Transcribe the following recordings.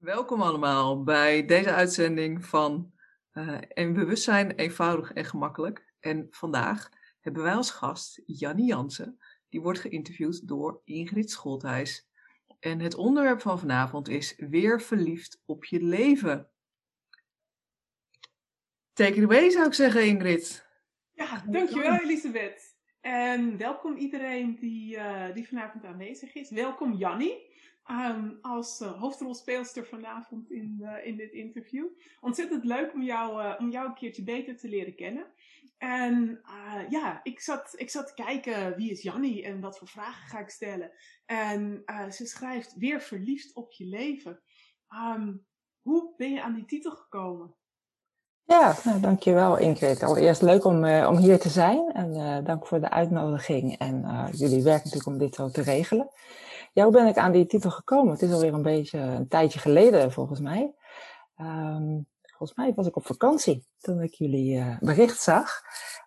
Welkom allemaal bij deze uitzending van uh, En Bewustzijn eenvoudig en gemakkelijk. En vandaag hebben wij als gast Jannie Jansen, die wordt geïnterviewd door Ingrid Scholthijs. En het onderwerp van vanavond is weer verliefd op je leven. Take it away zou ik zeggen Ingrid. Ja, dankjewel Elisabeth. En welkom iedereen die, uh, die vanavond aanwezig is. Welkom Jannie. Um, als uh, hoofdrolspeelster vanavond in, uh, in dit interview. Ontzettend leuk om jou, uh, om jou een keertje beter te leren kennen. En ja, ik zat, ik zat te kijken wie is Jannie en wat voor vragen ga ik stellen. En ze schrijft weer verliefd op je leven. Um, hoe ben je aan die titel gekomen? Ja, nou, dankjewel Ingrid. Allereerst leuk om, om hier te zijn en dank voor de uitnodiging. En jullie werken natuurlijk om dit zo te regelen. Ja, hoe ben ik aan die titel gekomen? Het is alweer een beetje een tijdje geleden, volgens mij. Um, volgens mij was ik op vakantie toen ik jullie uh, bericht zag.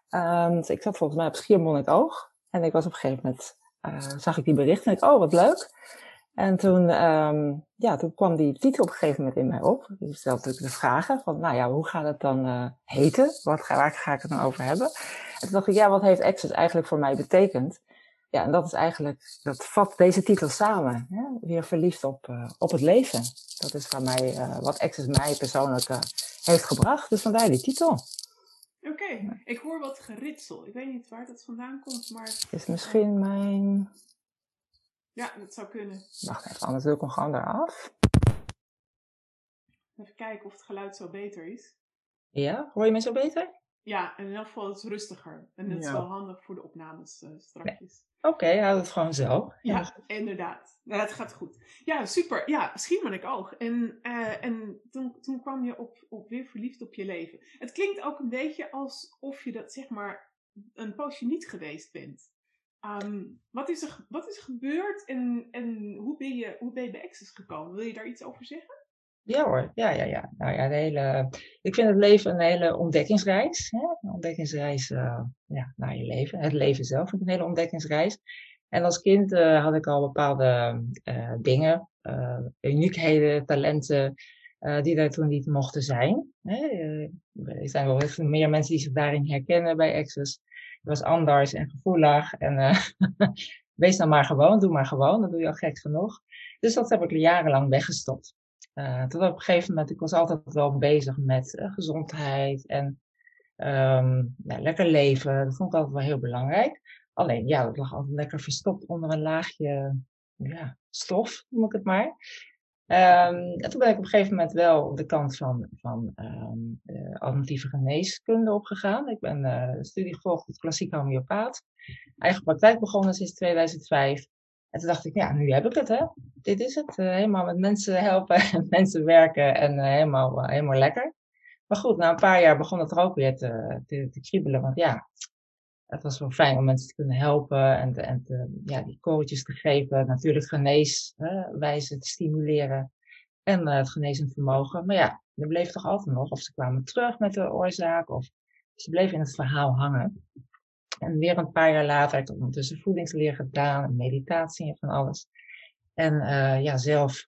Um, dus ik zat volgens mij op Schiermonnikoog. En ik was op een gegeven moment, uh, zag ik die bericht en ik, oh, wat leuk. En toen, um, ja, toen kwam die titel op een gegeven moment in mij op. Ik stelde natuurlijk de vragen van, nou ja, hoe gaat het dan heten? Wat waar ga ik het dan over hebben? En toen dacht ik, ja, wat heeft Access eigenlijk voor mij betekend? Ja, en dat is eigenlijk, dat vat deze titel samen. Hè? Weer verliefd op, uh, op het leven. Dat is van mij, uh, wat Access mij persoonlijk uh, heeft gebracht. Dus vandaar die titel. Oké, okay. ik hoor wat geritsel. Ik weet niet waar dat vandaan komt, maar... Is misschien mijn... Ja, dat zou kunnen. Wacht even, anders wil ik hem gewoon eraf. Even kijken of het geluid zo beter is. Ja, hoor je me zo beter? Ja, in elk geval is het rustiger. En dat is wel handig voor de opnames uh, straks. Nee. Oké, okay, houd het gewoon zo. Ja, inderdaad. Nou, het gaat goed. Ja, super. Ja, Schiermonnik oog. En, uh, en toen, toen kwam je op, op weer verliefd op je leven. Het klinkt ook een beetje alsof je dat zeg maar een poosje niet geweest bent. Um, wat, is er, wat is er gebeurd en, en hoe, ben je, hoe ben je bij Access gekomen? Wil je daar iets over zeggen? Ja hoor, ja, ja, ja. Nou ja, de hele, ik vind het leven een hele ontdekkingsreis. Hè? Een ontdekkingsreis uh, ja, naar je leven. Het leven zelf ik een hele ontdekkingsreis. En als kind uh, had ik al bepaalde uh, dingen, uniekheden, talenten, die daar toen niet mochten zijn. Hè? er zijn wel meer mensen die zich daarin herkennen bij Access. Het was anders en gevoelig. En wees dan maar gewoon, doe maar gewoon, dat doe je al gek genoeg. Dus dat heb ik jarenlang weggestopt. Uh, tot op een gegeven moment, ik was altijd wel bezig met uh, gezondheid en ja, lekker leven. Dat vond ik altijd wel heel belangrijk. Alleen, ja, dat lag altijd lekker verstopt onder een laagje ja, stof, noem ik het maar. En toen ben ik op een gegeven moment wel de kant van, van um, uh, alternatieve geneeskunde opgegaan. Ik ben uh, studie gevolgd tot klassieke homeopaat. Eigen praktijk begonnen sinds 2005. En toen dacht ik, ja, nu heb ik het, hè. Dit is het. Uh, helemaal met mensen helpen en mensen werken en uh, helemaal, uh, helemaal lekker. Maar goed, na een paar jaar begon het er ook weer te, te, kriebelen. Want ja, het was wel fijn om mensen te kunnen helpen en, en ja, die coaches te geven. Natuurlijk geneeswijzen te stimuleren en het genezend vermogen. Maar ja, er bleef toch altijd nog, of ze kwamen terug met de oorzaak, of ze bleven in het verhaal hangen. En weer een paar jaar later heb ik ondertussen voedingsleer gedaan, en meditatie en van alles. En uh, ja, zelf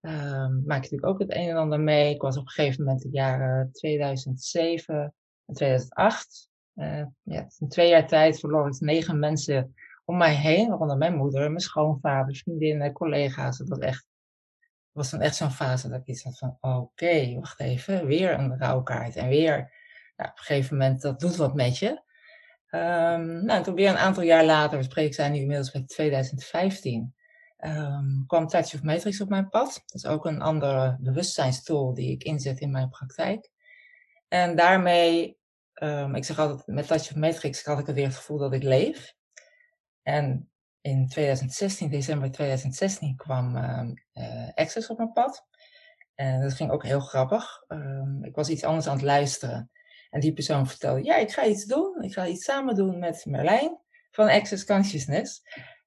uh, maak ik natuurlijk ook het een en ander mee. Ik was op een gegeven moment in de jaren 2007 en 2008. Uh, ja, in twee jaar tijd verloor negen mensen om mij heen, waaronder mijn moeder, mijn schoonvader, vriendinnen, collega's. Dat was echt, was dan echt zo'n fase dat ik iets had van, oké, wacht even, weer een rouwkaart en weer, nou, op een gegeven moment, dat doet wat met je. Um, nou, toen weer een aantal jaar later, we spreken zijn nu inmiddels bij 2015, um, kwam Touch of Matrix op mijn pad. Dat is ook een andere bewustzijnstool die ik inzet in mijn praktijk. En daarmee, um, ik zeg altijd, met Touch of Matrix had ik weer het gevoel dat ik leef. En in 2016, december 2016, kwam uh, Access op mijn pad. En dat ging ook heel grappig. ik was iets anders aan het luisteren. En die persoon vertelde, ja, ik ga iets doen. Ik ga iets samen doen met Merlijn van Access Consciousness.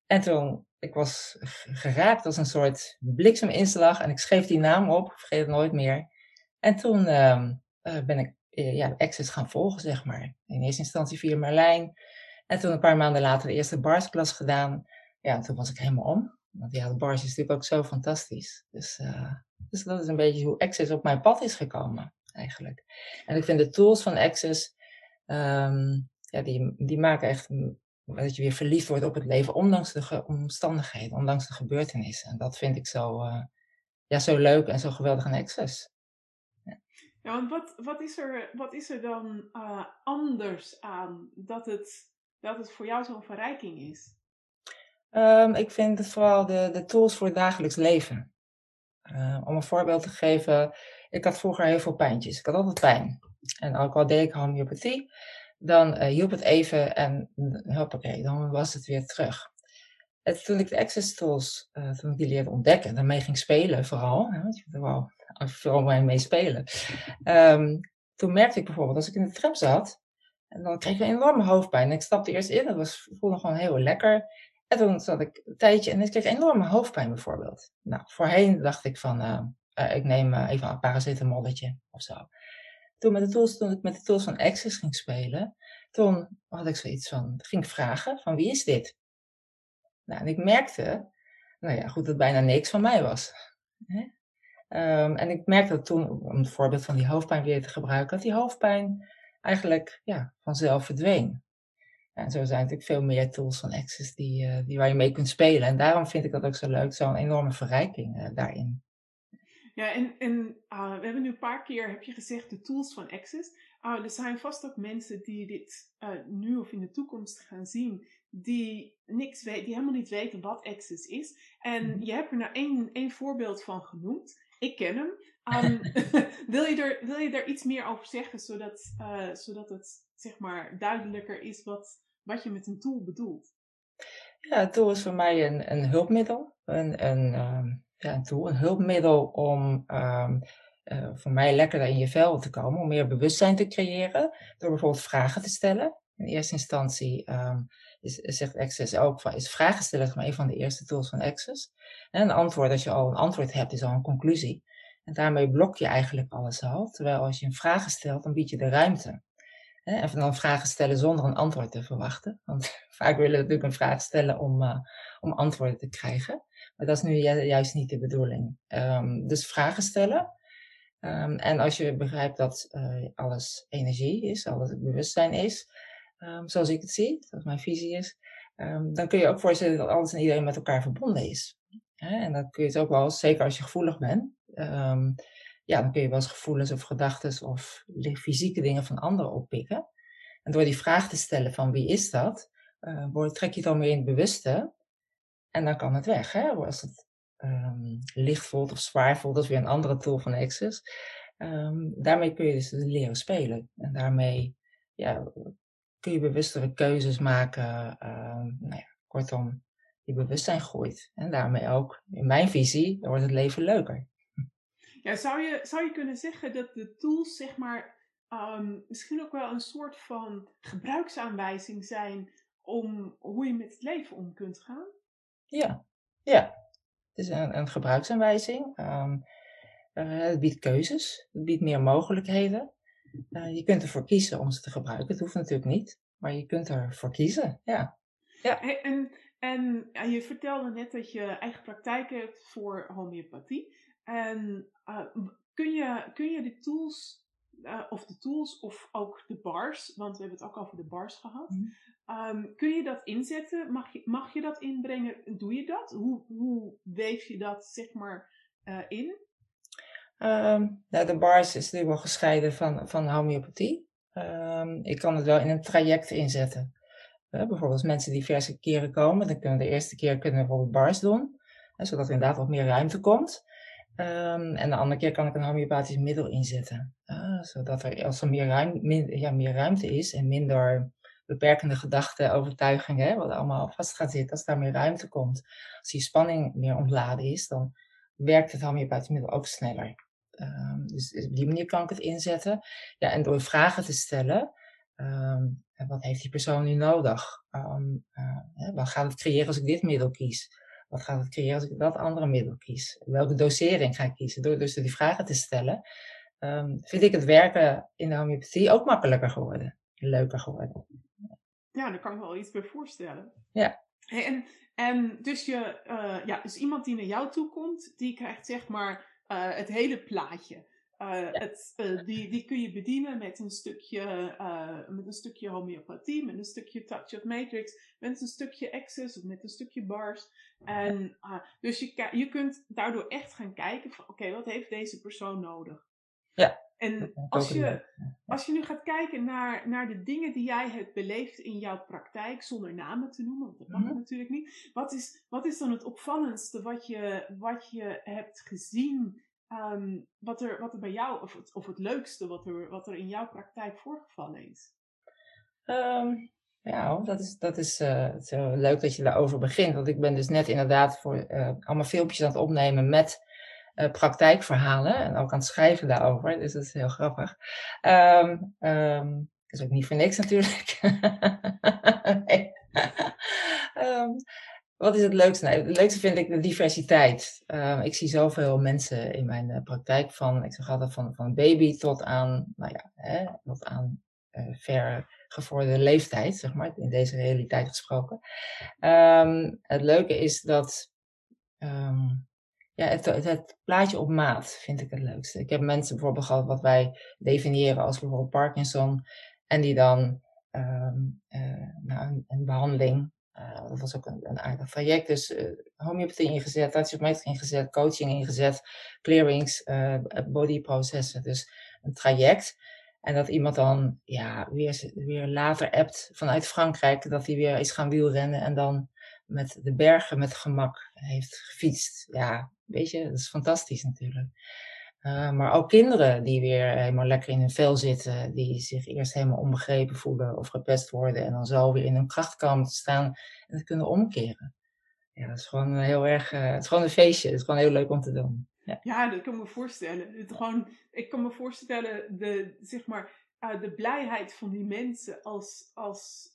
En toen, ik was geraakt als een soort blikseminslag en ik schreef die naam op, vergeet het nooit meer. En toen uh, ben ik uh, ja, Access gaan volgen, zeg maar. In eerste instantie via Merlijn. En toen een paar maanden later de eerste barsklas gedaan. Ja, toen was ik helemaal om. Want ja, de bars is natuurlijk ook zo fantastisch. Dus, uh, dus dat is een beetje hoe Access op mijn pad is gekomen, eigenlijk. En ik vind de tools van Access, um, ja, die, die maken echt dat je weer verliefd wordt op het leven, ondanks de omstandigheden, ondanks de gebeurtenissen. En dat vind ik zo, uh, ja, zo leuk en zo geweldig aan Access. Ja, ja want wat, wat, is er, wat is er dan uh, anders aan dat het, dat het voor jou zo'n verrijking is? Um, ik vind het vooral de, de tools voor het dagelijks leven. Uh, om een voorbeeld te geven, ik had vroeger heel veel pijntjes. Ik had altijd pijn. En ook al deed ik homeopathie, dan uh, hielp het even en hoppakee, dan was het weer terug. En toen ik de access tools, uh, toen ik die leerde ontdekken, daarmee ging spelen vooral, hè, want je er wel vooral mee spelen. Um, toen merkte ik bijvoorbeeld, als ik in de tram zat, en dan kreeg ik een enorme hoofdpijn. Ik stapte eerst in, dat was, voelde gewoon heel lekker. En toen zat ik een tijdje en ik kreeg enorme hoofdpijn bijvoorbeeld. Nou, voorheen dacht ik van, uh, ik neem uh, even een paracetamolletje of zo. Toen, met de tools, toen ik met de tools van Access ging spelen, toen had ik zoiets van, ging ik vragen van wie is dit? Nou, en ik merkte, nou ja, goed, dat bijna niks van mij was. Um, en ik merkte toen, om het voorbeeld van die hoofdpijn weer te gebruiken, dat die hoofdpijn eigenlijk ja, vanzelf verdween. En zo zijn natuurlijk veel meer tools van Access die, uh, die waar je mee kunt spelen. En daarom vind ik dat ook zo leuk, zo'n enorme verrijking daarin. Ja, en, en uh, we hebben nu een paar keer, heb je gezegd, de tools van Access. er zijn vast ook mensen die dit nu of in de toekomst gaan zien, die, niks weten, die helemaal niet weten wat Access is. En -hmm. je hebt er nou één, één voorbeeld van genoemd. Ik ken hem. Um, wil, je er, wil je er iets meer over zeggen, zodat, zodat het zeg maar duidelijker is wat, wat je met een tool bedoelt. Ja, een tool is voor mij een, een hulpmiddel. Een, een, um, ja, tool, een hulpmiddel om um, voor mij lekkerder in je vel te komen, om meer bewustzijn te creëren, door bijvoorbeeld vragen te stellen. In eerste instantie um, is, zegt Access ook van, is vragen stellen maar een van de eerste tools van Access. En een antwoord, als je al een antwoord hebt, is al een conclusie. En daarmee blok je eigenlijk alles al. Terwijl als je een vragen stelt, dan bied je de ruimte. En dan vragen stellen zonder een antwoord te verwachten. Want vaak willen we natuurlijk een vraag stellen om, uh, om antwoorden te krijgen. Maar dat is nu juist niet de bedoeling. Um, dus vragen stellen. Um, en als je begrijpt dat uh, alles energie is, alles bewustzijn is, um, zoals ik het zie, dat mijn visie is, dan kun je ook voorstellen dat alles en iedereen met elkaar verbonden is. En dan kun je het ook wel, zeker als je gevoelig bent, ja, dan kun je wel eens gevoelens of gedachten of fysieke dingen van anderen oppikken. En door die vraag te stellen van wie is dat, uh, trek je het dan meer in het bewuste. En dan kan het weg. Hè? Als het um, licht voelt of zwaar voelt, dat is weer een andere tool van Access. Um, daarmee kun je dus leren spelen. En daarmee ja, kun je bewustere keuzes maken. Um, nou ja, kortom, je bewustzijn groeit. En daarmee ook, in mijn visie, wordt het leven leuker. Ja, zou je, zou je kunnen zeggen dat de tools, zeg maar, misschien ook wel een soort van gebruiksaanwijzing zijn om hoe je met het leven om kunt gaan? Ja, ja. Het is een, een gebruiksaanwijzing. Um, uh, het biedt keuzes, het biedt meer mogelijkheden. Uh, je kunt ervoor kiezen om ze te gebruiken. Het hoeft natuurlijk niet, maar je kunt ervoor kiezen, ja. ja. En, en ja, je vertelde net dat je eigen praktijk hebt voor homeopathie. En uh, kun, je, kun je de tools, of de tools of ook de bars, want we hebben het ook over de bars gehad. Mm. Um, kun je dat inzetten? Mag je, mag je dat inbrengen? Doe je dat? Hoe, hoe weef je dat zeg maar uh, in? Um, nou, de bars is natuurlijk wel gescheiden van, van homeopathie. Um, ik kan het wel in een traject inzetten. Uh, bijvoorbeeld mensen diverse keren komen, dan kunnen de eerste keer kunnen we bijvoorbeeld bars doen. Uh, zodat er inderdaad wat meer ruimte komt. En de andere keer kan ik een homeopathisch middel inzetten. Uh, zodat er, als er meer, ruim, meer ruimte is en minder beperkende gedachten, overtuigingen, wat allemaal vast gaat zitten, als daar meer ruimte komt, als die spanning meer ontladen is, dan werkt het homeopathisch middel ook sneller. Um, dus op die manier kan ik het inzetten. Ja, en door vragen te stellen, um, wat heeft die persoon nu nodig? Um, uh, wat gaat het creëren als ik dit middel kies? Wat gaat het creëren als ik dat andere middel kies? Welke dosering ga ik kiezen? Door dus die vragen te stellen, vind ik het werken in de homeopathie ook makkelijker geworden. Leuker geworden. Ja, daar kan ik me wel iets bij voorstellen. Ja. En, en dus, je, uh, ja, dus iemand die naar jou toe komt, die krijgt zeg maar uh, het hele plaatje. Uh, het, die, die kun je bedienen met een, stukje, met een stukje homeopathie, met een stukje touch of matrix, met een stukje access of met een stukje bars. En, dus je, je kunt daardoor echt gaan kijken van oké, wat heeft deze persoon nodig? Ja. En als je, als je nu gaat kijken naar, naar de dingen die jij hebt beleefd in jouw praktijk, zonder namen te noemen, want dat mag mm natuurlijk niet. Wat is, wat is dan het opvallendste wat je, wat je hebt gezien, um, wat, er, wat er bij jou, of het, of het leukste wat er, wat er in jouw praktijk voorgevallen is? Um, ja, dat is, dat is, uh, is leuk dat je daarover begint. Want ik ben dus net inderdaad voor uh, allemaal filmpjes aan het opnemen met uh, praktijkverhalen en ook aan het schrijven daarover. Dus dat is heel grappig. Um, um, is ook niet voor niks natuurlijk. um, wat is het leukste? Nou, het leukste vind ik de diversiteit. ik zie zoveel mensen in mijn uh, praktijk van, ik zeg altijd van, van baby tot aan, nou ja, hè, tot aan uh, ver gevorderde leeftijd, zeg maar, in deze realiteit gesproken. het leuke is dat ja, het, het, plaatje op maat vind ik het leukste. Ik heb mensen bijvoorbeeld gehad wat wij definiëren als bijvoorbeeld Parkinson. En die dan um, uh, nou, een, een behandeling, uh, dat was ook een, een aardig traject. Dus uh, homeopathie ingezet, touch ingezet, coaching ingezet, clearings, bodyprocessen. Dus een traject. En dat iemand dan ja, weer, weer later appt vanuit Frankrijk, dat hij weer is gaan wielrennen en dan met de bergen met gemak heeft gefietst. Ja, weet je, dat is fantastisch natuurlijk. Uh, maar ook kinderen die weer helemaal lekker in hun vel zitten, die zich eerst helemaal onbegrepen voelen of gepest worden en dan zo weer in hun kracht te staan en het kunnen omkeren. Ja, dat is gewoon heel erg, uh, het is gewoon een feestje, het is gewoon heel leuk om te doen. Ja, ja dat kan ik me voorstellen. Het gewoon, ik kan me voorstellen, de, zeg maar, uh, de blijheid van die mensen als, als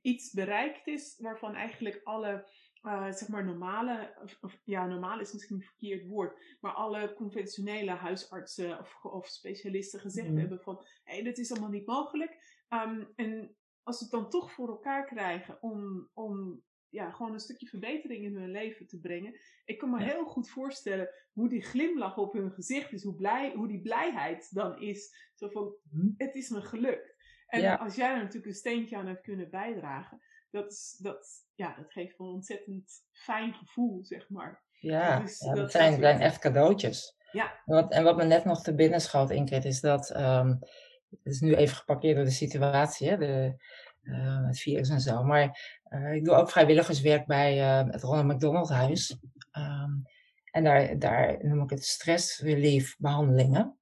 iets bereikt is waarvan eigenlijk alle uh, zeg maar normale, of, ja, normaal is misschien een verkeerd woord, maar alle conventionele huisartsen of, of specialisten gezegd mhm. hebben van, hé, hey, dit is allemaal niet mogelijk. Um, en als ze het dan toch voor elkaar krijgen om, om ja, gewoon een stukje verbetering in hun leven te brengen. Ik kan me heel goed voorstellen hoe die glimlach op hun gezicht is, hoe, blij, hoe die blijheid dan is. Zo van, mhm. het is me gelukt. En als jij er natuurlijk een steentje aan hebt kunnen bijdragen, dat, is, dat, ja, dat geeft een ontzettend fijn gevoel, zeg maar. Ja, dus, ja dat, zijn, zijn echt cadeautjes. Ja. En wat, en wat me net nog te binnen schoot, Ingrid, is dat, um, het is nu even geparkeerd door de situatie, hè, de, uh, het virus en zo, maar uh, ik doe ook vrijwilligerswerk bij uh, het Ronald McDonald Huis. Um, en daar, daar noem ik het stress relief behandelingen.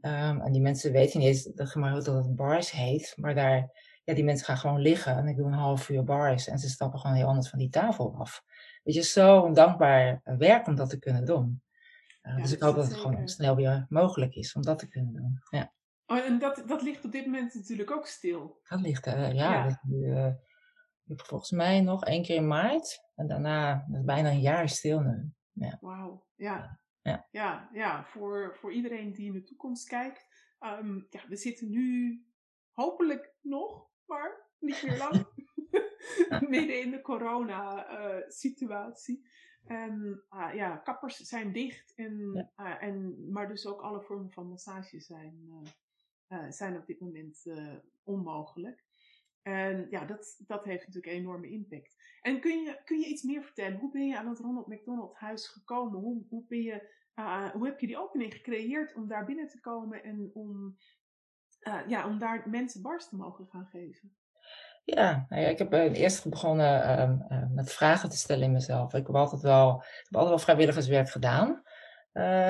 Um, en die mensen weten niet eens dat, dat het bars heet, maar daar, ja, die mensen gaan gewoon liggen en ik doe een half uur bars en ze stappen gewoon heel anders van die tafel af. Weet je, zo dankbaar werk om dat te kunnen doen. Uh, dus ik hoop dat het gewoon snel weer mogelijk is om dat te kunnen doen. Ja. Oh, en dat, dat ligt op dit moment natuurlijk ook stil. Dat ligt, uh, ja. ja. Dat, uh, volgens mij nog één keer in maart en daarna bijna een jaar stil nu. Ja. Wauw, ja. Ja, ja, ja voor, voor iedereen die in de toekomst kijkt. Um, ja, we zitten nu hopelijk nog, maar niet meer lang. Midden in de corona-situatie. en uh, ja, kappers zijn dicht, en, uh, en, maar dus ook alle vormen van massage zijn, uh, zijn op dit moment onmogelijk. En ja, dat, dat heeft natuurlijk een enorme impact. En kun je, kun je iets meer vertellen? Hoe ben je aan het Ronald McDonald Huis gekomen? Hoe, hoe, ben je, uh, hoe heb je die opening gecreëerd om daar binnen te komen en om, uh, ja, om daar mensen bars te mogen gaan geven? Ja, nou ja ik heb uh, eerst begonnen ehm, met vragen te stellen in mezelf. Ik heb altijd wel, ik heb altijd wel vrijwilligerswerk gedaan.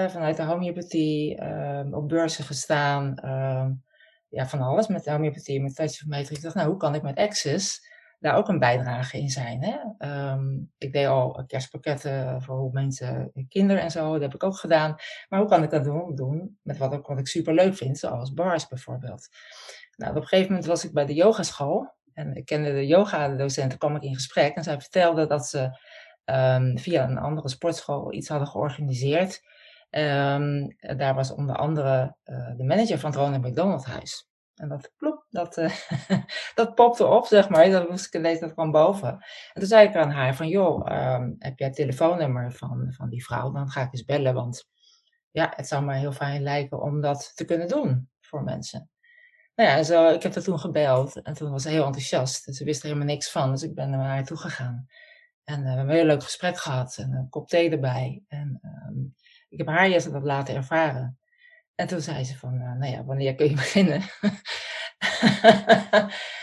vanuit de homeopathie, ehm, op beurzen gestaan ehm, ja, van alles met homeopathie, met tijdsofometrie. Ik dacht, nou, hoe kan ik met Access daar ook een bijdrage in zijn? Hè? Um, ik deed al kerstpakketten voor mensen, kinderen en zo, dat heb ik ook gedaan. Maar hoe kan ik dat doen, doen met wat, wat ik super leuk vind, zoals bars bijvoorbeeld? Nou, op een gegeven moment was ik bij de yogaschool en ik kende de yoga-docenten, kwam ik in gesprek en zij vertelde dat ze um, via een andere sportschool iets hadden georganiseerd. Um, daar was onder andere uh, de manager van het Ronald McDonald Huis. En dat plop, dat, uh, dat popte op, zeg maar. Dat moest ik ineens dat kwam boven. En toen zei ik aan haar van, joh, um, heb jij het telefoonnummer van, van die vrouw? Dan ga ik eens bellen, want ja, het zou me heel fijn lijken om dat te kunnen doen voor mensen. Nou ja, zo, ik heb haar toen gebeld en toen was ze heel enthousiast. Dus ze wist er helemaal niks van, dus ik ben naar haar toe gegaan. En uh, we hebben een heel leuk gesprek gehad en een kop thee erbij. En um, ik heb haar eerst dat laten ervaren. En toen zei ze van, uh, nou ja, wanneer kun je beginnen?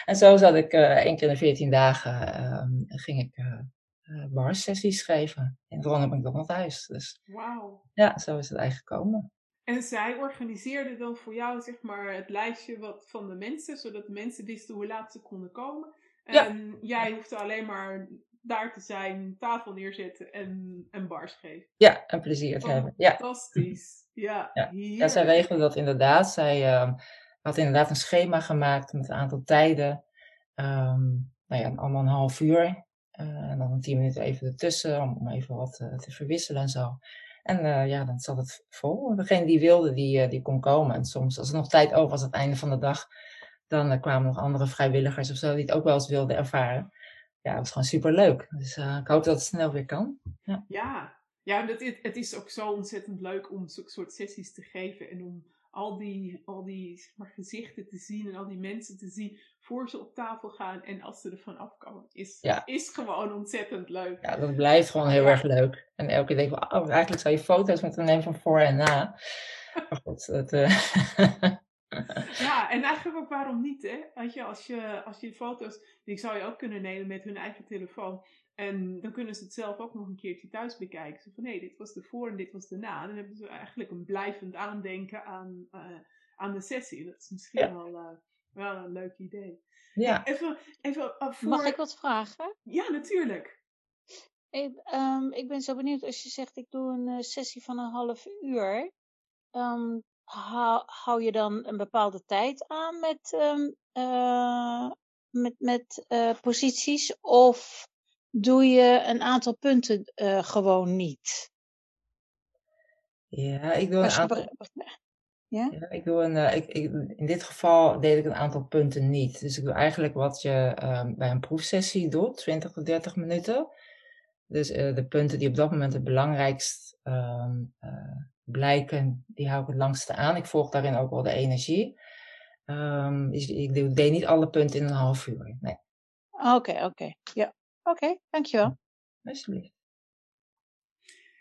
en zo zat ik uh, één keer in de veertien dagen, uh, ging ik uh, barsessies schrijven in het Ronald McDonald Huis. Dus Wauw. ja, zo is het eigenlijk gekomen. En zij organiseerde dan voor jou zeg maar het lijstje wat van de mensen, zodat mensen wisten hoe laat ze konden komen. En ja. jij hoefde alleen maar daar te zijn, tafel neerzetten en een bars geven. Ja, en plezier te hebben. Ja. Fantastisch. Ja, ja. ja, zij regelde dat inderdaad. Zij uh, had inderdaad een schema gemaakt met een aantal tijden. Um, nou ja, allemaal een half uur. Uh, en dan tien minuten even ertussen om, om even wat uh, te verwisselen en zo. En uh, ja, dan zat het vol. Degene die wilde, die, die kon komen. En soms, als er nog tijd over was aan het einde van de dag, dan kwamen nog andere vrijwilligers of zo die het ook wel eens wilden ervaren ja, het was gewoon super leuk. Dus ik hoop dat het snel weer kan. Ja, ja. Ja het, is, het is ook zo ontzettend leuk om zulke soort sessies te geven en om al die, al die zeg maar, gezichten te zien en al die mensen te zien voor ze op tafel gaan en als ze ervan afkomen. Is, ja. is gewoon ontzettend leuk. Ja, dat blijft gewoon heel ja. erg leuk. En elke keer denk ik, oh, eigenlijk zou je foto's moeten nemen van voor en na. Maar goed, dat, uh... Ja, en eigenlijk ook waarom niet, hè? Weet je, als je, als je foto's, die zou je ook kunnen nemen met hun eigen telefoon. En dan kunnen ze het zelf ook nog een keertje thuis bekijken. Zo van, nee, dit was de voor en dit was de na. Dan hebben ze eigenlijk een blijvend aandenken aan, uh, aan de sessie. Dat is misschien ja. wel, uh, wel een leuk idee. Ja. Even, even uh, voor... Mag ik wat vragen? Ja, natuurlijk. Ik, um, ik ben zo benieuwd als je zegt, ik doe een sessie van een half uur. Um, hou, hou je dan een bepaalde tijd aan met, um, uh, met, met uh, posities of doe je een aantal punten uh, gewoon niet? Ja, ik doe een aantal. Ja? ja? ik doe een, ik, ik, in dit geval deed ik een aantal punten niet. Dus ik doe eigenlijk wat je um, bij een proefsessie doet, 20 tot 30 minuten. Dus de punten die op dat moment het belangrijkst um, blijken, die hou ik het langste aan. Ik volg daarin ook wel de energie. Um, dus ik deed niet alle punten in een half uur. Nee. Oké, okay, oké. Okay. Ja, oké, okay, dankjewel. Alsjeblieft.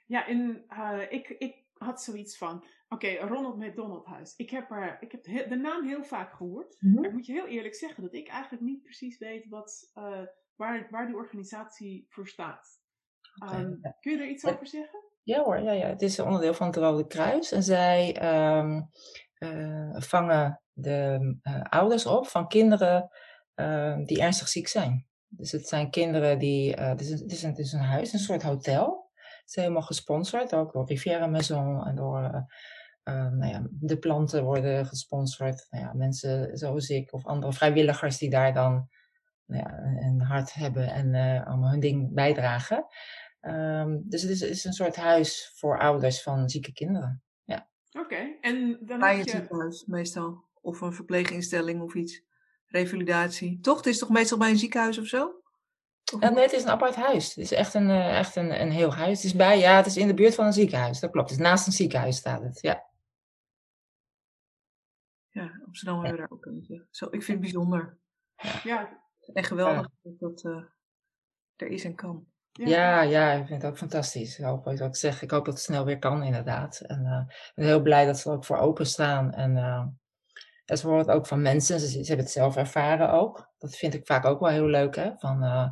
Ja, en uh, ik, ik had zoiets van, oké, Ronald McDonald Huis. Ik heb, er, ik heb de naam heel vaak gehoord. Mm -hmm. Maar ik moet je heel eerlijk zeggen dat ik eigenlijk niet precies weet wat, uh, waar, waar die organisatie voor staat. Um, kun je er iets over zeggen? Ja hoor, ja, ja. het is een onderdeel van het Rode Kruis. En zij um, uh, vangen de uh, ouders op van kinderen uh, die ernstig ziek zijn. Dus het zijn kinderen die. het, is een, het, is een, het is een huis, een soort hotel. Het is helemaal gesponsord, ook door Riviera Maison en door. nou ja, de planten worden gesponsord. Nou ja, mensen zoals ik of andere vrijwilligers die daar dan nou ja, een hart hebben en allemaal hun ding bijdragen. Um, dus het is, het is, een soort huis voor ouders van zieke kinderen. Ja. Oké, okay. en dan Bij heb het je... ziekenhuis meestal. Of een verpleeginstelling of iets. Revalidatie. Toch? Het is toch meestal bij een ziekenhuis of zo? Of ja, nee, het is een apart huis. Het is echt een, uh, echt een, een heel huis. Het is bij, ja, het is in de buurt van een ziekenhuis. Dat klopt. Het is naast een ziekenhuis staat het, ja. Ja, Amsterdam hebben we daar ook een. Zo, ik vind het bijzonder. Ja. Echt geweldig ja. dat dat uh, er is en kan. Ja. ja, ja, ik vind het ook fantastisch. Ik hoop, wat ik zeg, ik hoop dat het snel weer kan, inderdaad. En uh, ik ben heel blij dat ze er ook voor openstaan. En uh, ze horen het ook van mensen. Ze, ze, hebben het zelf ervaren ook. Dat vind ik vaak ook wel heel leuk, hè. Van, uh,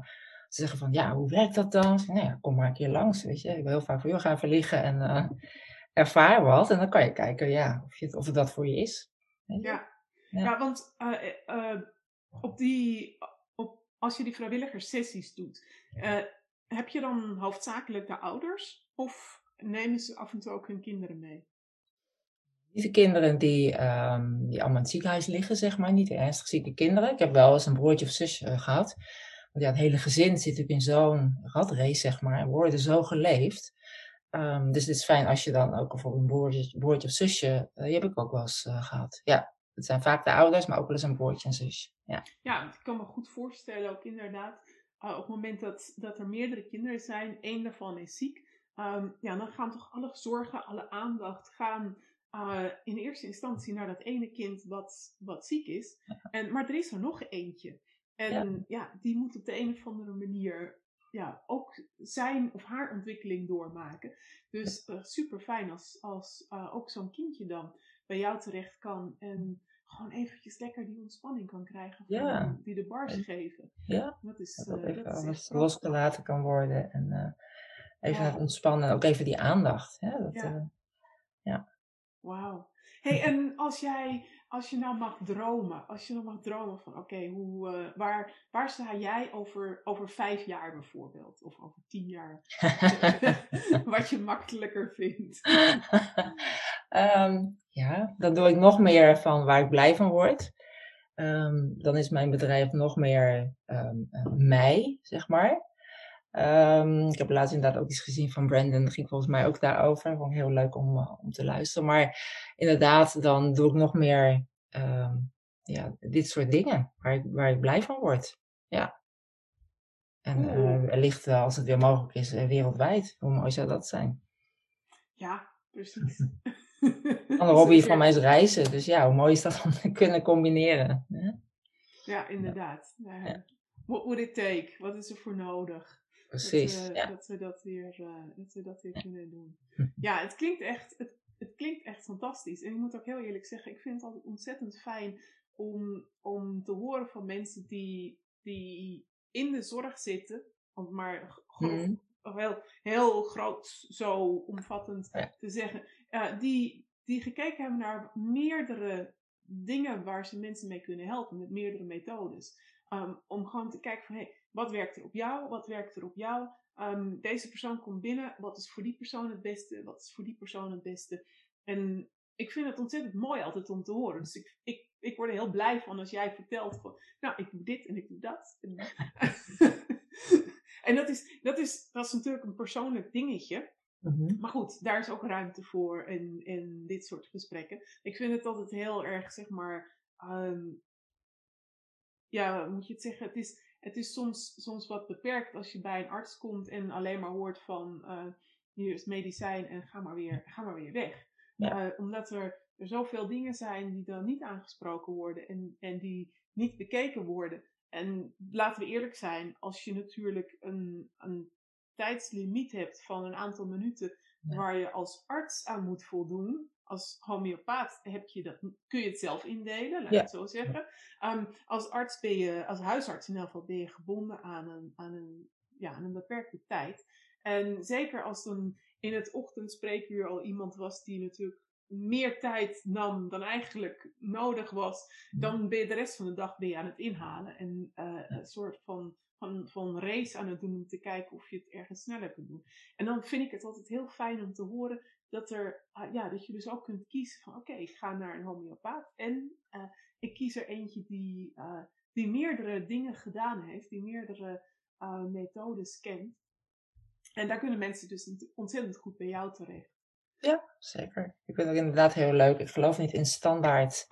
ze zeggen van, ja, hoe werkt dat dan? Zeg, nou ja, kom maar een keer langs, weet je. Ik ben heel vaak van, joh, ga even liggen en ervaar wat. En dan kan je kijken, ja, of, je het, of het dat voor je is. Ja. ja. Ja. want op die, op, als je die vrijwilligerssessies doet heb je dan hoofdzakelijk de ouders of nemen ze af en toe ook hun kinderen mee? Niet de kinderen die, um, die allemaal in het ziekenhuis liggen, zeg maar, niet de ernstig zieke kinderen. Ik heb wel eens een broertje of zusje uh, gehad. Want ja, het hele gezin zit natuurlijk in zo'n ratrace, zeg maar, en worden zo geleefd. Um, dus het is fijn als je dan ook bijvoorbeeld een broertje, broertje of zusje, uh, die heb ik ook wel eens uh, gehad. Ja, het zijn vaak de ouders, maar ook wel eens een broertje en zus. Ja, ja ik kan me goed voorstellen, ook inderdaad, op het moment dat, dat er meerdere kinderen zijn, één daarvan is ziek, ehm, ja, dan gaan toch alle zorgen, alle aandacht gaan uh, in eerste instantie naar dat ene kind wat, wat ziek is. En, maar er is er nog eentje. En ja. die moet op de een of andere manier ja, ook zijn of haar ontwikkeling doormaken. Dus uh, super fijn als, als uh, ook zo'n kindje dan bij jou terecht kan en gewoon eventjes lekker die ontspanning kan krijgen van ja. die de bars geven. Ja, dat is, dat, even dat is losgelaten kan worden en even het ontspannen, ook even die aandacht. Hè? Dat, ja. ja. Wauw. Hey, en als jij, als je nou mag dromen, als je nou mag dromen van, oké, hoe, uh, waar, waar sta jij over, over vijf jaar bijvoorbeeld? Of over tien jaar? wat je makkelijker vindt. um, ja, dan doe ik nog meer van waar ik blij van word. Um, dan is mijn bedrijf nog meer um, mij, zeg maar. Um, ik heb laatst inderdaad ook iets gezien van Brandon. Dat ging volgens mij ook daarover. Vond ik heel leuk om, uh, om te luisteren. Maar inderdaad, dan doe ik nog meer um, ja, dit soort dingen waar ik, waar ik blij van word. Ja. En uh, wellicht, uh, als het weer mogelijk is, wereldwijd. Hoe mooi zou dat zijn? Ja, precies. Een hobby van mij is reizen. Dus ja, hoe mooi is dat om te kunnen combineren? Hè? Ja, inderdaad. Ja. What would it take? Wat is er voor nodig? Precies. Dat, ja. dat, we dat, weer, uh, dat we dat kunnen doen. Ja, het klinkt echt, het, het klinkt echt fantastisch. En ik moet ook heel eerlijk zeggen, ik vind het altijd ontzettend fijn om, om te horen van mensen die, die in de zorg zitten. Om maar Mm. heel, heel groot, zo omvattend Ja. te zeggen. Uh, die, die gekeken hebben naar meerdere dingen waar ze mensen mee kunnen helpen. Met meerdere methodes. Um, om gewoon te kijken van, hey, wat werkt er op jou? Wat werkt er op jou? Um, deze persoon komt binnen. Wat is voor die persoon het beste? Wat is voor die persoon het beste? En ik vind het ontzettend mooi altijd om te horen. Dus ik, ik, ik word er heel blij van als jij vertelt van, nou, ik doe dit en ik doe dat. En, dat, is, dat, is, dat is natuurlijk een persoonlijk dingetje. Mm -hmm. Maar goed, daar is ook ruimte voor in, in dit soort gesprekken. Ik vind het altijd heel erg, zeg maar, um, ja, moet je het zeggen, het is, het is soms, soms wat beperkt als je bij een arts komt en alleen maar hoort van, uh, hier is medicijn en ga maar weer, ga maar weer weg. Ja. Uh, omdat er, er zoveel dingen zijn die dan niet aangesproken worden en, en die niet bekeken worden. En laten we eerlijk zijn, als je natuurlijk een, een tijdslimiet hebt van een aantal minuten Ja. waar je als arts aan moet voldoen, als homeopaat heb je dat, kun je het zelf indelen, laat ik Ja. het zo zeggen. Um, als arts ben je, als huisarts in elk geval, ben je gebonden aan een, aan een, ja, aan een beperkte tijd. En zeker als dan in het ochtendspreekuur al iemand was die natuurlijk meer tijd nam dan eigenlijk nodig was, dan ben je de rest van de dag ben je aan het inhalen. En uh, een soort van, van, van race aan het doen om te kijken of je het ergens sneller kunt doen. En dan vind ik het altijd heel fijn om te horen dat, er, uh, ja, dat je dus ook kunt kiezen van oké, okay, ik ga naar een homeopaat en uh, ik kies er eentje die, uh, die meerdere dingen gedaan heeft, die meerdere uh, methodes kent. En daar kunnen mensen dus ontzettend goed bij jou terecht. Ja, zeker. Ik vind het inderdaad heel leuk. Ik geloof niet in standaard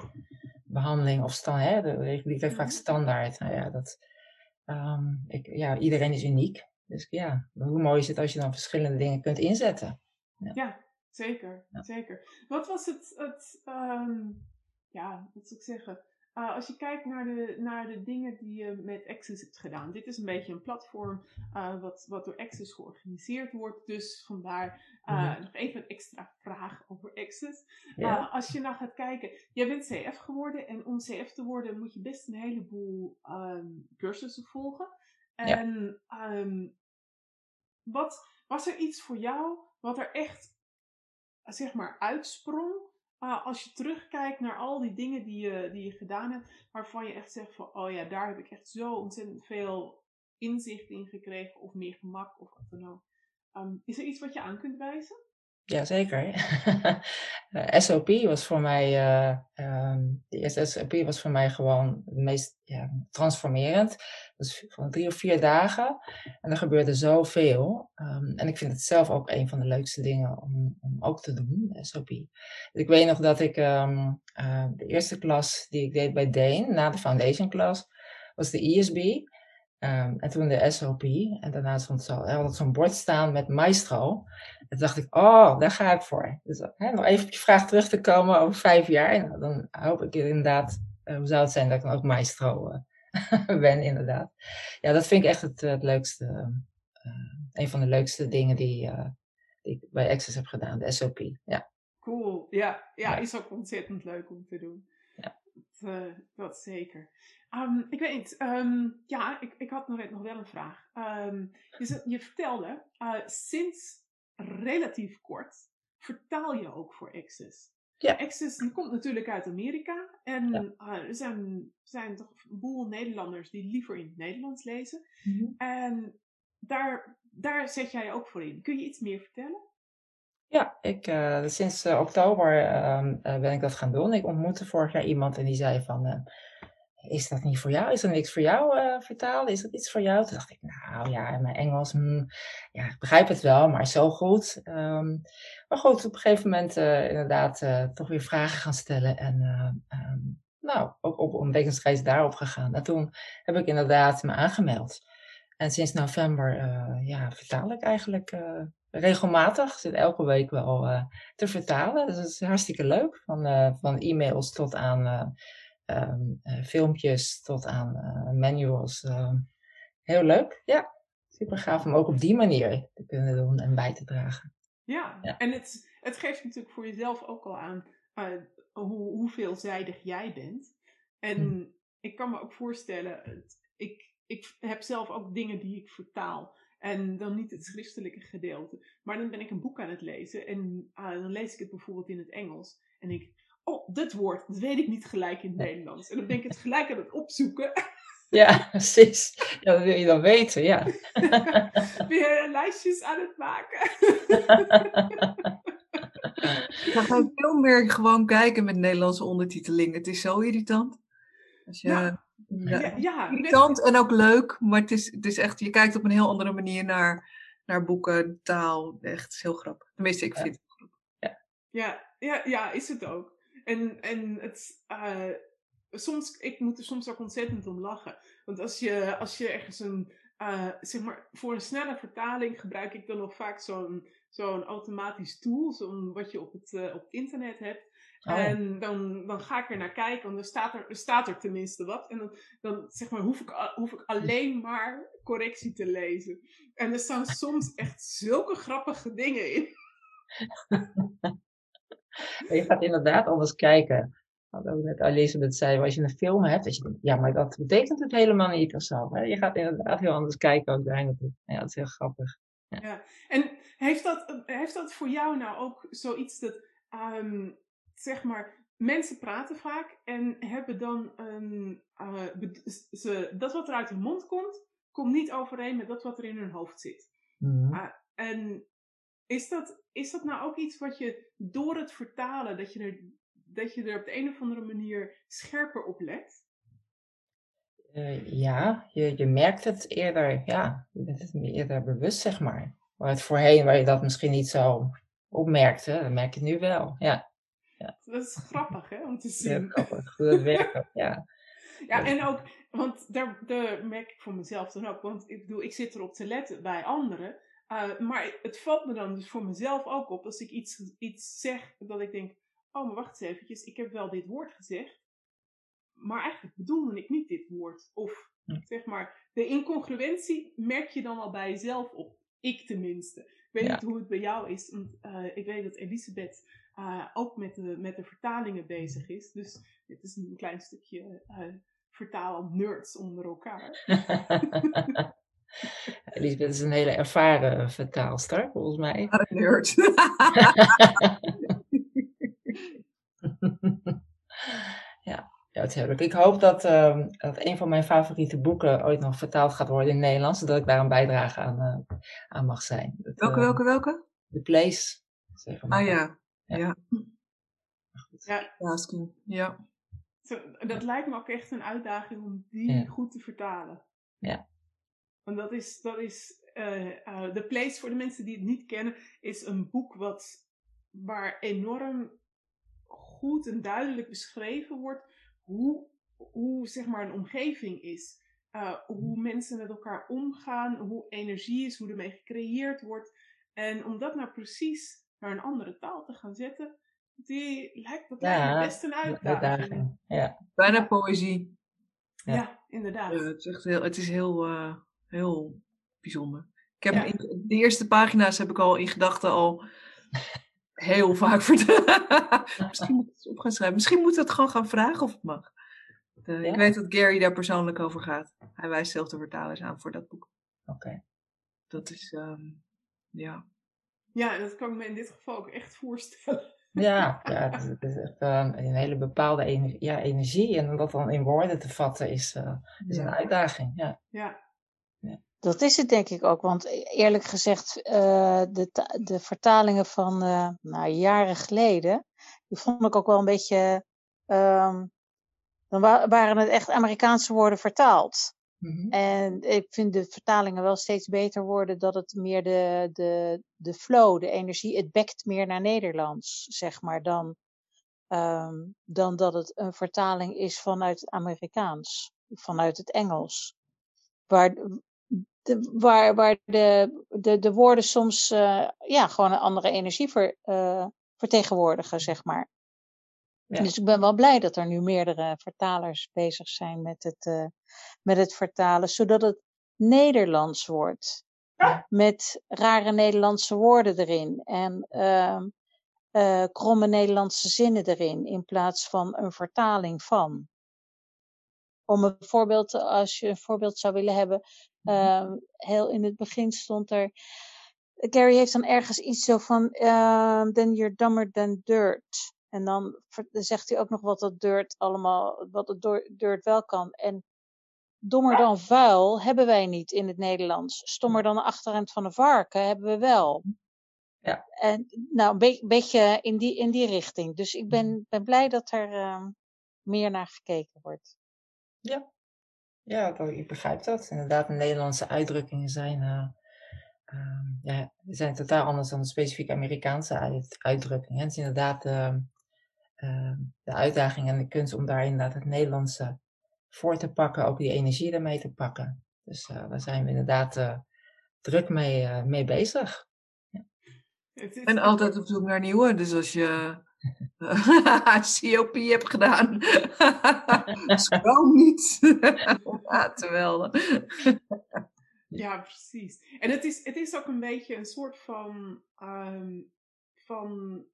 behandeling of stand, hè, de regulier heeft vaak Mhm. standaard. Nou ja, dat, um, ik, ja, iedereen is uniek. Dus ja, hoe mooi is het als je dan verschillende dingen kunt inzetten. Ja, ja zeker, Ja. zeker. Wat was het, het um, ja, wat zou ik zeggen? Uh, als je kijkt naar de, naar de dingen die je met Access hebt gedaan. Dit is een beetje een platform uh, wat, wat door Access georganiseerd wordt. Dus vandaar uh, Mhm. nog even een extra vraag over Access. Ja. als je nou gaat kijken, jij bent CF geworden. En om CF te worden moet je best een heleboel um, cursussen volgen. En um, wat, was er iets voor jou wat er echt, zeg maar, uitsprong? Uh, als je terugkijkt naar al die dingen die je, die je gedaan hebt, waarvan je echt zegt van, oh ja, daar heb ik echt zo ontzettend veel inzicht in gekregen, of meer gemak, of wat dan ook. Um, is er iets wat je aan kunt wijzen? Jazeker. SOP was voor mij, uh, de eerste SOP was voor mij gewoon het meest transformerend. Dus van drie of vier dagen. En er gebeurde zoveel. Um, en ik vind het zelf ook een van de leukste dingen om, om ook te doen, SOP. Ik weet nog dat ik um, uh, de eerste klas die ik deed bij Dane, na de foundation klas, was de ESB. Um, en toen de SOP. En daarna stond zo, had zo'n bord staan met maestro. En toen dacht ik, oh, daar ga ik voor. Dus hè, nog even op je vraag terug te komen over vijf jaar. Nou, dan hoop ik inderdaad, uh, hoe zou het zijn dat ik dan ook maestro uh, ben, inderdaad. Ja, dat vind ik echt het, het leukste. Uh, een van de leukste dingen die, die ik bij Access heb gedaan, de SOP. Ja. Cool, ja, ja, is ook ontzettend leuk om te doen. Ja. Dat, dat zeker. Um, ik weet niet, um, ja, ik, ik had nog, nog wel een vraag. Um, je, je, vertelde, uh, sinds relatief kort vertaal je ook voor Access. Ja. Access komt natuurlijk uit Amerika en ja. uh, er zijn, zijn toch een boel Nederlanders die liever in het Nederlands lezen. Mm -hmm. En daar, daar zet jij ook voor in. Kun je iets meer vertellen? Ja, ik, uh, sinds oktober ben ik dat gaan doen. Ik ontmoette vorig jaar iemand en die zei van is dat niet voor jou? Is er niks voor jou vertalen? Is dat iets voor jou? Toen dacht ik, nou ja, mijn Engels, hm, ja, ik begrijp het wel, maar zo goed. Um, maar goed, op een gegeven moment inderdaad toch weer vragen gaan stellen en um, nou, ook op ontdekkingsreis daarop gegaan. En toen heb ik inderdaad me aangemeld. En sinds november ja, vertaal ik eigenlijk regelmatig. zit elke week wel te vertalen. Dus dat is hartstikke leuk. Van, van e-mails tot aan um, uh, filmpjes tot aan manuals. Uh, heel leuk, ja. Super gaaf om ook op die manier te kunnen doen en bij te dragen. Ja, ja. en het, het geeft natuurlijk voor jezelf ook al aan hoe, hoe veelzijdig jij bent. En hm. ik kan me ook voorstellen, ik, ik heb zelf ook dingen die ik vertaal. En dan niet het schriftelijke gedeelte. Maar dan ben ik een boek aan het lezen. En dan lees ik het bijvoorbeeld in het Engels. En ik, oh, dit woord, dat weet ik niet gelijk in het Nederlands. En dan ben ik het gelijk aan het opzoeken. Ja, precies. Ja, dat wil je dan weten, ja. Weer lijstjes aan het maken. Dan ga ik veel meer gewoon kijken met Nederlandse ondertiteling. Het is zo irritant. Als je, ja. Ja, ja, irritant en ook leuk, maar het is, het is echt, je kijkt op een heel andere manier naar, naar boeken, taal. Echt heel grappig. Tenminste, ik vind het grappig. Ja. Ja, ja, ja, is het ook. En, en het, uh, soms, ik moet er soms ook ontzettend om lachen. Want als je, als je ergens een, uh, zeg maar, voor een snelle vertaling gebruik ik dan nog vaak zo'n zo'n automatisch tool, zo'n wat je op het, uh, op het internet hebt. Oh. En dan, dan ga ik er naar kijken, want dan staat er, staat er tenminste wat. En dan, dan zeg maar, hoef, ik, hoef ik alleen maar correctie te lezen. En er staan soms echt zulke grappige dingen in. je gaat inderdaad anders kijken. Wat ook net Elisabeth zei, als je een film hebt, je denkt, ja, maar dat betekent het helemaal niet of zo. Hè? Je gaat inderdaad heel anders kijken ook daar naartoe. Ja, dat is heel grappig. Ja. ja. En heeft dat, heeft dat voor jou nou ook zoiets dat, um, zeg maar, mensen praten vaak en hebben dan een, uh, ze, dat wat er uit hun mond komt, komt niet overeen met dat wat er in hun hoofd zit. Mm -hmm. uh, en is dat, is dat nou ook iets wat je door het vertalen, dat je er, dat je er op de een of andere manier scherper op let? Uh, ja, je, je merkt het eerder, ja, je bent het eerder bewust, zeg maar. Waar het voorheen, waar je dat misschien niet zo opmerkte, dan merk je nu wel, ja. Ja. Dat is grappig, hè, om te zien. Heel grappig, hoe dat werkt, ja. Ja, en ook, want daar, daar merk ik voor mezelf dan ook, want ik bedoel, ik zit erop te letten bij anderen, uh, maar het valt me dan dus voor mezelf ook op als ik iets, iets zeg dat ik denk, oh maar wacht eens eventjes, ik heb wel dit woord gezegd, maar eigenlijk bedoelde ik niet dit woord. Of Hm. zeg maar, de incongruentie merk je dan al bij jezelf op. Ik tenminste. Ik weet Ja. niet hoe het bij jou is, want uh, ik weet dat Elisabeth uh, ook met de, met de vertalingen bezig is. Dus dit is een klein stukje uh, vertaal nerds onder elkaar. Elisabeth is een hele ervaren vertaalster, volgens mij. Ah, nerd. ja, ja, het heerlijk. Ik hoop dat, uh, dat een van mijn favoriete boeken ooit nog vertaald gaat worden in het Nederlands, zodat ik daar een bijdrage aan, uh, aan mag zijn. Dat, welke, uh, welke, welke? The Place. Zeg maar. Ah ja. Ja. ja. Ja. Tasking, ja. Zo, dat lijkt me ook echt een uitdaging om die Ja. goed te vertalen. Ja. Want dat is, dat is eh, eh, The Place, voor de mensen die het niet kennen, is een boek wat, waar enorm goed en duidelijk beschreven wordt hoe, hoe zeg maar een omgeving is. Uh, hoe mensen met elkaar omgaan, hoe energie is, hoe ermee gecreëerd wordt. En om dat nou precies naar een andere taal te gaan zetten, die lijkt, me Ja, best een uitdaging. Ja. Bijna poëzie. Ja, Ja. inderdaad. Ja, het is echt heel, het is heel, eh, heel bijzonder. Ik heb Ja. in, de eerste pagina's heb ik al in gedachten al heel vaak verteld. Misschien moet ik het op gaan schrijven. Misschien moet ik het gewoon gaan vragen of het mag. De- Ik weet dat Gary daar persoonlijk over gaat. Hij wijst zelf de vertalers aan voor dat boek. Oké. Dat is, ehm, ja. Ja, dat kan ik me in dit geval ook echt voorstellen. Ja, ja het, is, het is echt eh, een hele bepaalde ener- ja, energie. En om dat dan in woorden te vatten is, eh, is een uitdaging. Ja. Ja, Dat is het denk ik ook, want e- eerlijk gezegd, eh, de, de vertalingen van eh, nou, jaren geleden, die vond ik ook wel een beetje, ehm, dan wa- waren het echt Amerikaanse woorden vertaald. Mhm. En ik vind de vertalingen wel steeds beter worden dat het meer de, de, de flow, de energie, het bekt meer naar Nederlands, zeg maar, dan, ehm, dan dat het een vertaling is vanuit het Amerikaans, vanuit het Engels. Waar, de, waar, waar de, de, de woorden soms eh, ja, gewoon een andere energie eh, vertegenwoordigen, zeg maar. Ja. Dus ik ben wel blij dat er nu meerdere vertalers bezig zijn met het, eh, met het vertalen, zodat het Nederlands wordt. Met rare Nederlandse woorden erin en ehm, eh, kromme Nederlandse zinnen erin, in plaats van een vertaling van. Om een voorbeeld, te- als je een voorbeeld zou willen hebben, ehm, heel in het begin stond er. Gary heeft dan ergens iets zo van, ehm then you're dumber than dirt. En dan zegt hij ook nog wat dat dirt allemaal, wat het dirt wel kan. En dommer dan vuil hebben wij niet in het Nederlands. Stommer dan de achterend van een varken hebben we wel. Ja. En nou, een be- beetje in die, in die richting. Dus ik ben, ben blij dat er ehm, meer naar gekeken wordt. Ja, dat- ik begrijp dat. Inderdaad, de Nederlandse uitdrukkingen zijn, eh, ehm, ja, zijn totaal anders dan de specifiek Amerikaanse uit- uitdrukkingen. Het is inderdaad ehm, ehm, de uitdaging en de kunst om daar inderdaad het Nederlandse voor te pakken, ook die energie ermee te pakken. Dus eh, daar zijn we inderdaad eh, druk mee, eh, mee bezig. is En altijd op zoek naar nieuwe. Dus als je COP hebt gedaan, schroom niet. ja, terwijl. Ja, precies. En het is, het is ook een beetje een soort van, ehm, van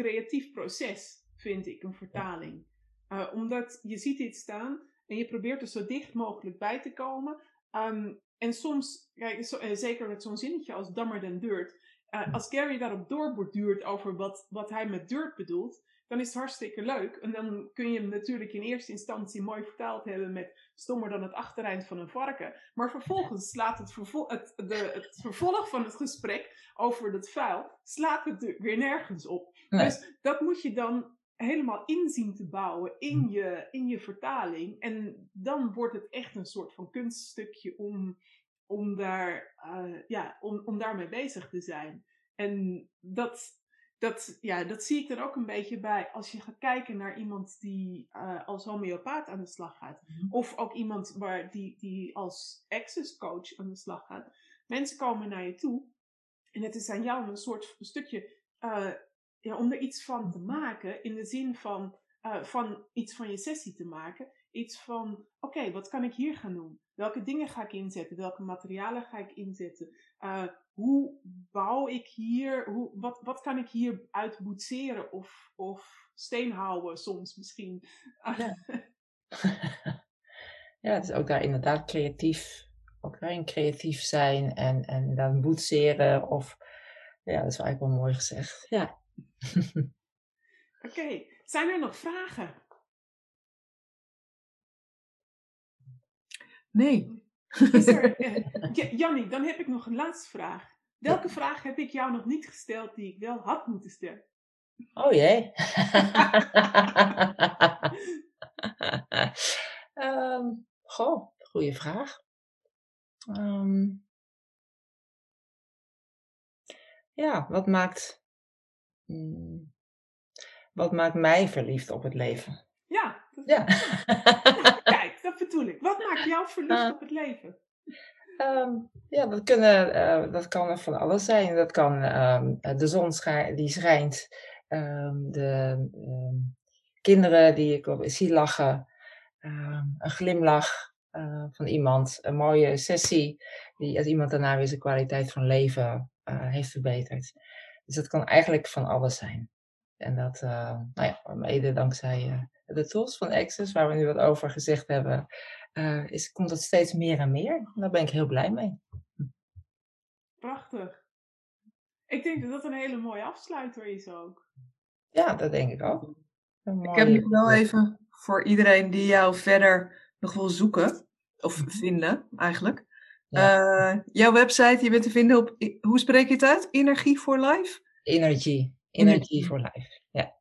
creatief proces, vind ik, een vertaling. Eh, omdat je ziet dit staan en je probeert er zo dicht mogelijk bij te komen. Ehm, en soms, kijk, zo, eh, zeker met zo'n zinnetje als dammer dan dirt. eh, als Gary daarop doorborduurt over wat, wat hij met dirt bedoelt, dan is het hartstikke leuk. En dan kun je hem natuurlijk in eerste instantie mooi vertaald hebben met stommer dan het achtereind van een varken. Maar vervolgens slaat het, vervol het, de, het vervolg van het gesprek over dat vuil, slaat het er weer nergens op. Nee. Dus dat moet je dan helemaal inzien te bouwen in je, in je vertaling. En dan wordt het echt een soort van kunststukje om, om, daar, eh, ja, om, om daarmee bezig te zijn. En dat, dat, ja, dat zie ik er ook een beetje bij als je gaat kijken naar iemand die eh, als homeopaat aan de slag gaat. Of ook iemand waar, die, die als access coach aan de slag gaat. Mensen komen naar je toe en het is aan jou een soort stukje eh, ja, om er iets van te maken. In de zin van, eh, van iets van je sessie te maken. Iets van, oké, wat kan ik hier gaan doen? Welke dingen ga ik inzetten? Welke materialen ga ik inzetten? Eh, hoe bouw ik hier? Hoe, wat, wat kan ik hier uitboetseren of, of steenhouden soms misschien? Ja. ja, het is ook daar inderdaad creatief, ook daarin creatief zijn en, en inderdaad boetseren of, ja, dat is wel eigenlijk wel mooi gezegd. Ja. Oké, zijn er nog vragen? Nee. Is er, eh, Ja, Jannie, dan heb ik nog een laatste vraag. Welke vraag heb ik jou nog niet gesteld die ik wel had moeten stellen? Oh jee. um, goh, goede vraag. Um, ja, wat maakt, mm, wat maakt mij verliefd op het leven? Ja, dat ja. kijk, dat bedoel ik. Wat maakt jou verliefd uh, op het leven? Um, ja, dat, kunnen, uh, dat kan van alles zijn. Dat kan um, de zon die schijnt, um, de kinderen die ik zie lachen, een glimlach uh, van iemand, een mooie sessie die als iemand daarna weer zijn kwaliteit van leven uh, heeft verbeterd. Dus dat kan eigenlijk van alles zijn. En dat, uh, nou ja, mede dankzij de tools van Access, waar we nu wat over gezegd hebben, is, komt dat steeds meer en meer. En daar ben ik heel blij mee. Prachtig. Ik denk dat dat een hele mooie afsluiter is ook. Ja, dat denk ik ook. Ik heb nu wel even voor iedereen die jou verder nog wil zoeken, of vinden eigenlijk. Ja. Uh, jouw website, je bent te vinden op, hoe spreek je het uit? Energie for Life? Energy. Energy for Life. Ja.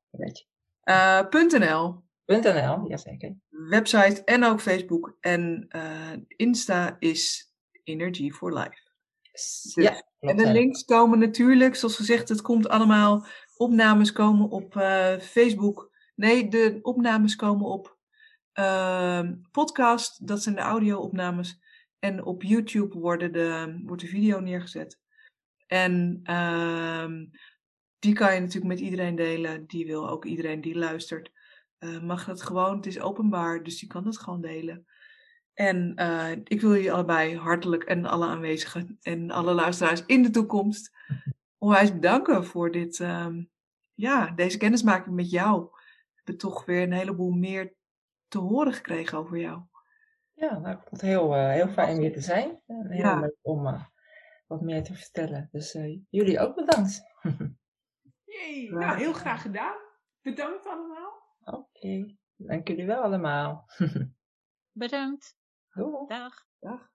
Uh, .nl. .nl, jazeker. Website en ook Facebook. En uh, Insta is Energy for Life. Dus, ja, en de links komen natuurlijk, zoals gezegd, het komt allemaal. Opnames komen op uh, Facebook. Nee, de opnames komen op podcast. Dat zijn de audio-opnames. En op YouTube worden de, wordt de video neergezet. En uh, die kan je natuurlijk met iedereen delen. Die wil ook iedereen die luistert. Uh, mag dat gewoon. Het is openbaar, dus die kan het gewoon delen. En uh, ik wil jullie allebei hartelijk en alle aanwezigen en alle luisteraars in de toekomst onwijs bedanken voor dit, uh, ja, deze kennismaking met jou. We hebben toch weer een heleboel meer te horen gekregen over jou. Ja, nou, ik vond het heel, uh, heel fijn hier te zijn. En heel ja. leuk om uh, wat meer te vertellen. Dus uh, jullie ook bedankt. Jee, nou, heel graag gedaan. Bedankt allemaal. Oké, okay. dank jullie wel allemaal. bedankt. Doei. Dag. Dag.